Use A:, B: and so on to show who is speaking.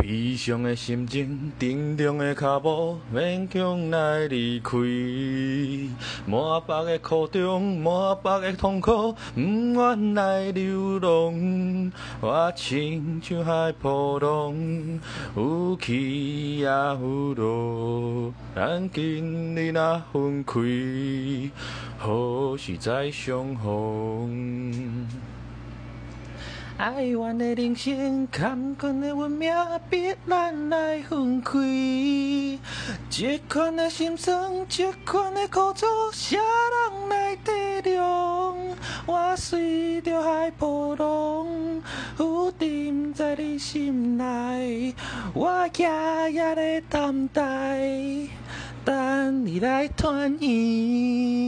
A: 悲伤的心情，沉重的脚步，勉强来离开。满腹的苦衷，满腹的痛苦，不愿来流浪。我亲像海波浪，有起也有落。咱今日若分开，何时再相逢？哀怨的人生，坎坷的运命，逼咱来分开。这款的心酸，这款的苦楚，谁人来体谅？我随着海波浪，浮沉在你心内。我夜夜的等待，等你来团圆。